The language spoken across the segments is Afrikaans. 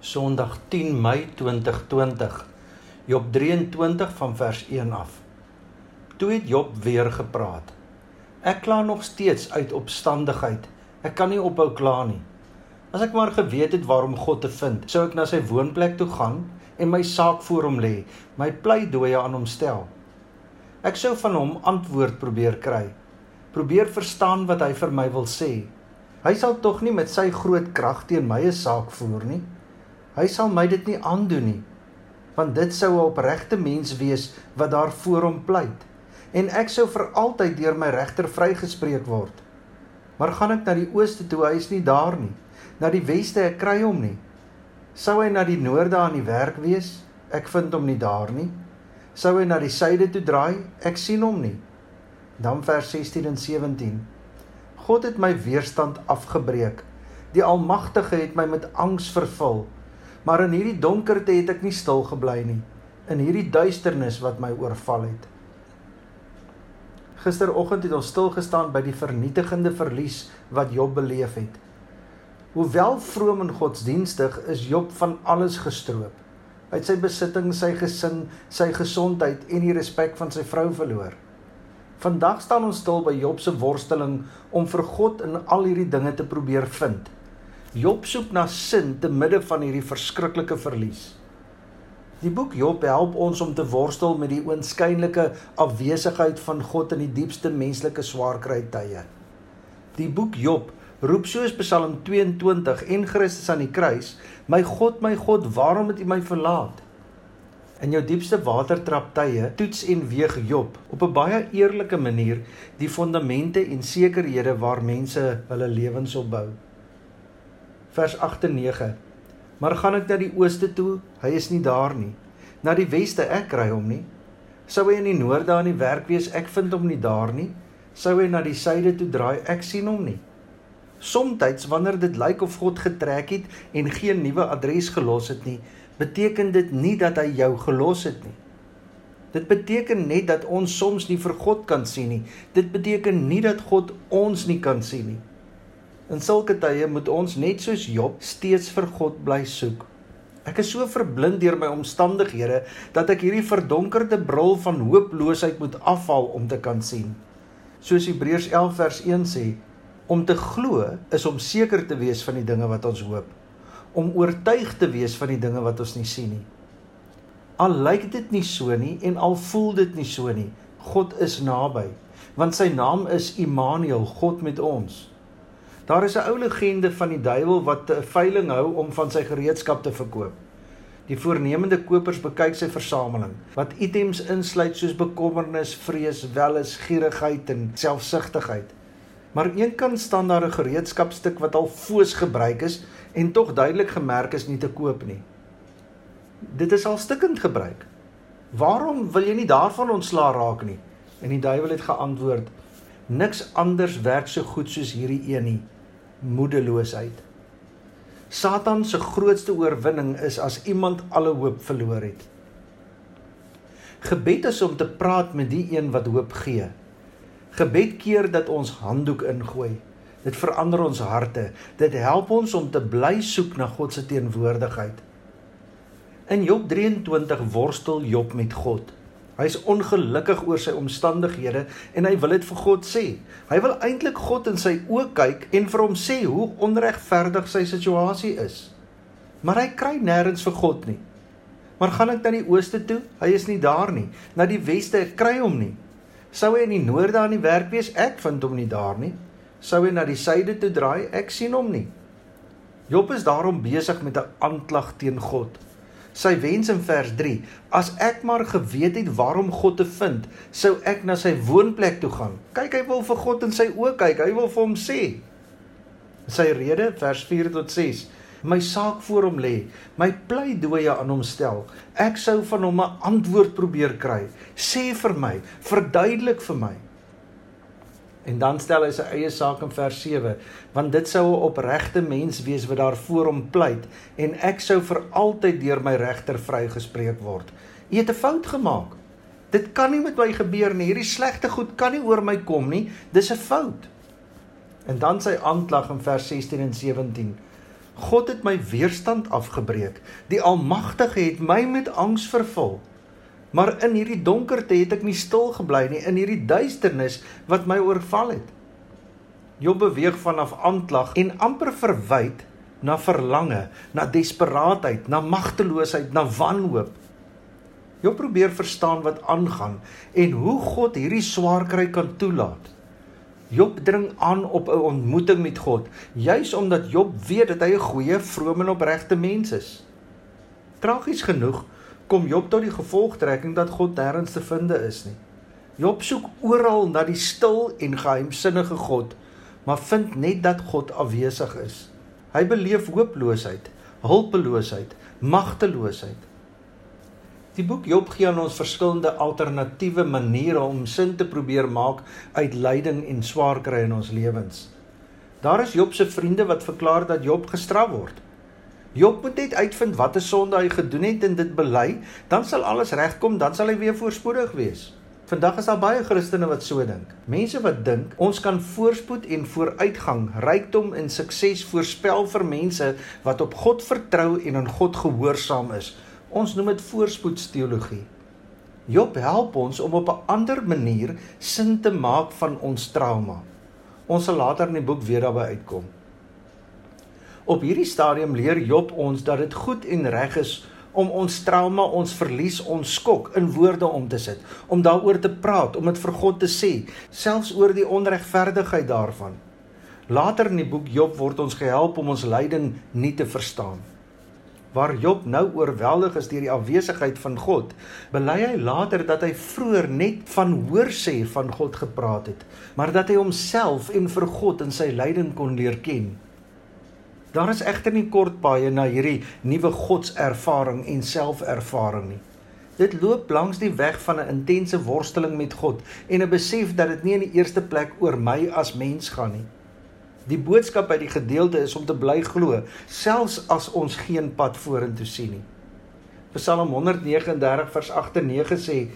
Sondag 10 Mei 2020. Job 23 van vers 1 af. Toe het Job weer gepraat. Ek kla nog steeds uit opstandigheid. Ek kan nie ophou kla nie. As ek maar geweet het waarom God te vind, sou ek na sy woonplek toe gaan en my saak voor hom lê, my pleidooie aan hom stel. Ek sou van hom antwoord probeer kry. Probeer verstaan wat hy vir my wil sê. Hy sal tog nie met sy groot krag teen my 'n saak voer nie. Hy sal my dit nie aandoen nie, want dit sou 'n opregte mens wees wat daar voor hom pleit en ek sou vir altyd deur my regter vrygespreek word. Maar gaan ek na die ooste toe, hy is nie daar nie. Na die weste, ek kry hom nie. Sou hy na die noorde aan die werk wees? Ek vind hom nie daar nie. Sou hy na die suide toe draai? Ek sien hom nie. Dan vers 16 en 17. God het my weerstand afgebreek. Die Almagtige het my met angs vervul. Maar in hierdie donkerte het ek nie stil gebly nie, in hierdie duisternis wat my oorval het. Gisteroggend het ons stil gestaan by die vernietigende verlies wat Job beleef het. Hoewel vroom en godsdienstig, is Job van alles gestroop. Hy het sy besittings, sy gesin, sy gesondheid en die respek van sy vrou verloor. Vandag staan ons stil by Job se worsteling om vir God in al hierdie dinge te probeer vind. Job soek na sin te midde van hierdie verskriklike verlies. Die boek Job help ons om te worstel met die oënskynlike afwesigheid van God in die diepste menslike swaarkry tye. Die boek Job roep soos Psalm 22 en Christus aan die kruis: "My God, my God, waarom het U my verlaat?" In jou diepste watertrap tye toets en weeg Job op 'n baie eerlike manier die fondamente en sekerhede waar mense hulle lewens opbou vers 8 en 9. Maar gaan ek na die ooste toe, hy is nie daar nie. Na die weste, ek kry hom nie. Sou hy in die noorde aan die werk wees, ek vind hom nie daar nie. Sou hy na die suide toe draai, ek sien hom nie. Somstyds wanneer dit lyk of God getrek het en geen nuwe adres gelos het nie, beteken dit nie dat hy jou gelos het nie. Dit beteken net dat ons soms nie vir God kan sien nie. Dit beteken nie dat God ons nie kan sien nie. In sulke tye moet ons net soos Job steeds vir God bly soek. Ek is so verblind deur my omstandighede dat ek hierdie verdonkerde bril van hooploosheid moet afhaal om te kan sien. Soos Hebreërs 11 vers 1 sê, om te glo is om seker te wees van die dinge wat ons hoop, om oortuig te wees van die dinge wat ons nie sien nie. Al lyk dit nie so nie en al voel dit nie so nie, God is naby, want sy naam is Immanuel, God met ons. Daar is 'n ou legende van die duiwel wat 'n veiling hou om van sy gereedskap te verkoop. Die voornemende kopers bekyk sy versameling wat items insluit soos bekommernis, vrees, welis, gierigheid en selfsugtigheid. Maar eenkant staan daar 'n gereedskapstuk wat al foos gebruik is en tog duidelik gemerk is nie te koop nie. Dit is al stukkend gebruik. Waarom wil jy nie daarvan ontslaa raak nie? En die duiwel het geantwoord: Niks anders werk so goed soos hierdie een nie moedeloosheid. Satan se grootste oorwinning is as iemand alle hoop verloor het. Gebed is om te praat met die een wat hoop gee. Gebed keer dat ons handdoek ingooi. Dit verander ons harte. Dit help ons om te bly soek na God se teenwoordigheid. In Job 23 worstel Job met God. Hy is ongelukkig oor sy omstandighede en hy wil dit vir God sê. Hy wil eintlik God in sy oë kyk en vir hom sê hoe onregverdig sy situasie is. Maar hy kry nêrens vir God nie. Maar gaan ek na die ooste toe? Hy is nie daar nie. Na die weste, ek kry hom nie. Sou hy in die noorde aan die werk wees? Ek vind hom nie daar nie. Sou hy na die suide toe draai? Ek sien hom nie. Job is daarom besig met 'n aanklag teen God sy wens in vers 3 as ek maar geweet het waarom God te vind sou ek na sy woonplek toe gaan. Kyk hy wil vir God in sy oë kyk hy wil vir hom sê. Sy rede vers 4 tot 6 my saak voor hom lê my pleidooie aan hom stel. Ek sou van hom 'n antwoord probeer kry. Sê vir my verduidelik vir my En dan stel hy sy eie saak in vers 7, want dit sou 'n opregte mens wees wat daar voor hom pleit en ek sou vir altyd deur my regter vrygespreek word. Jy het 'n fout gemaak. Dit kan nie met my gebeur nie. Hierdie slegte goed kan nie oor my kom nie. Dis 'n fout. En dan sy aanklag in vers 16 en 17. God het my weerstand afgebreek. Die Almagtige het my met angs vervul. Maar in hierdie donkerte het ek nie stil gebly nie, in hierdie duisternis wat my oorval het. Job beweeg vanaf aanklag en amper verwyd na verlange, na desperaatheid, na magteloosheid, na wanhoop. Job probeer verstaan wat aangaan en hoe God hierdie swaar kry kan toelaat. Job dring aan op 'n ontmoeting met God, juis omdat Job weet dat hy 'n goeie, vrome en opregte mens is. Tragies genoeg kom Job tot die gevolgtrekking dat God nêrens te vind is nie. Job soek oral na die stil en geheimsinnige God, maar vind net dat God afwesig is. Hy beleef hooploosheid, hulpeloosheid, magteloosheid. Die boek Job gee aan ons verskillende alternatiewe maniere om sin te probeer maak uit lyding en swaar kry in ons lewens. Daar is Job se vriende wat verklaar dat Job gestraf word. Job moet net uitvind watter sonde hy gedoen het en dit bely, dan sal alles regkom, dan sal hy weer voorspoedig wees. Vandag is daar baie Christene wat so dink. Mense wat dink ons kan voorspoed en vooruitgang, rykdom en sukses voorspel vir mense wat op God vertrou en aan God gehoorsaam is. Ons noem dit voorspoedsteologie. Job help ons om op 'n ander manier sin te maak van ons trauma. Ons sal later in die boek weer daarby uitkom. Op hierdie stadium leer Job ons dat dit goed en reg is om ons trauma, ons verlies, ons skok in woorde om te sit, om daaroor te praat, om dit vir God te sê, selfs oor die onregverdigheid daarvan. Later in die boek Job word ons gehelp om ons lyding nie te verstaan waar Job nou oorweldig is deur die afwesigheid van God, bely hy later dat hy vroeër net van hoorsê van God gepraat het, maar dat hy homself en vir God in sy lyding kon leer ken. Daar is egter nie kort paaie na hierdie nuwe godservaring en selfervaring nie. Dit loop langs die weg van 'n intense worsteling met God en 'n besef dat dit nie in die eerste plek oor my as mens gaan nie. Die boodskap by die gedeelte is om te bly glo, selfs as ons geen pad vorentoe sien nie. Psalm 139 vers 8 en 9 sê: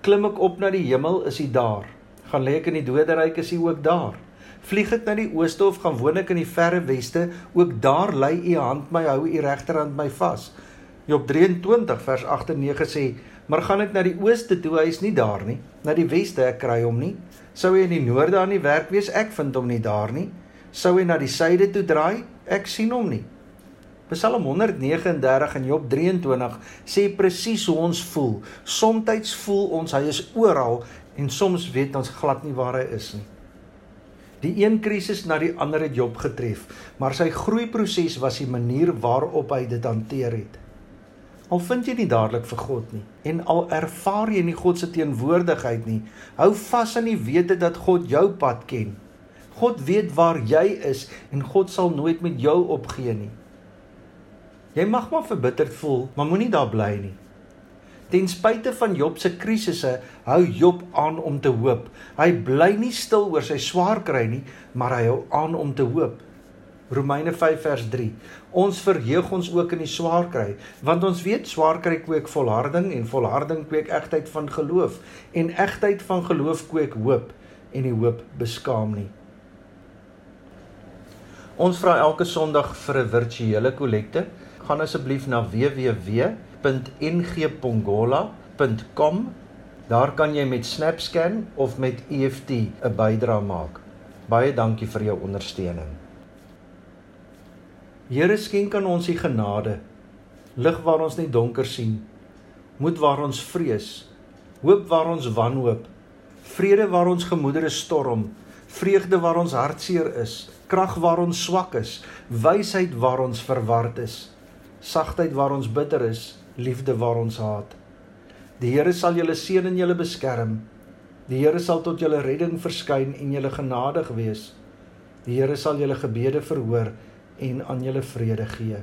Klim ek op na die hemel, is U daar. Gaan lê ek in die doderyk, is U ook daar. Vlieg ek na die ooste of gaan woon ek in die verre weste, ook daar lê U hand my hou, U regterhand my vas. Job 23 vers 8 en 9 sê: Maar gaan ek na die ooste toe, hy is nie daar nie. Na die weste ek kry hom nie. Sou hy in die noorde aan die werk wees, ek vind hom nie daar nie sou hy na die suide toe draai? Ek sien hom nie. Psalm 139 en Job 23 sê presies hoe ons voel. Somstyds voel ons hy is oral en soms weet ons glad nie waar hy is nie. Die een krisis na die ander het Job getref, maar sy groeiproses was die manier waarop hy dit hanteer het. Al vind jy nie dadelik vir God nie en al ervaar jy nie God se teenwoordigheid nie, hou vas aan die wete dat God jou pad ken God weet waar jy is en God sal nooit met jou opgee nie. Jy mag maar verbitterd voel, maar moenie daar bly nie. Ten spyte van Job se krisisse, hou Job aan om te hoop. Hy bly nie stil oor sy swaar kry nie, maar hy hou aan om te hoop. Romeine 5 vers 3. Ons verheug ons ook in die swaar kry, want ons weet swaar kry kweek volharding en volharding kweek egtheid van geloof en egtheid van geloof kweek hoop en die hoop beskaam nie. Ons vra elke Sondag vir 'n virtuele kollekte. Gaan asseblief na www.ngpongola.com. Daar kan jy met SnapScan of met EFT 'n bydrae maak. Baie dankie vir jou ondersteuning. Here skenk aan ons die genade. Lig waar ons nie donker sien. Moed waar ons vrees. Hoop waar ons wanhoop. Vrede waar ons gemoedere storm. Vreugde waar ons hartseer is krag waar ons swak is, wysheid waar ons verward is, sagtheid waar ons bitter is, liefde waar ons haat. Die Here sal julle seën en julle beskerm. Die Here sal tot julle redding verskyn en julle genadig wees. Die Here sal julle gebede verhoor en aan julle vrede gee.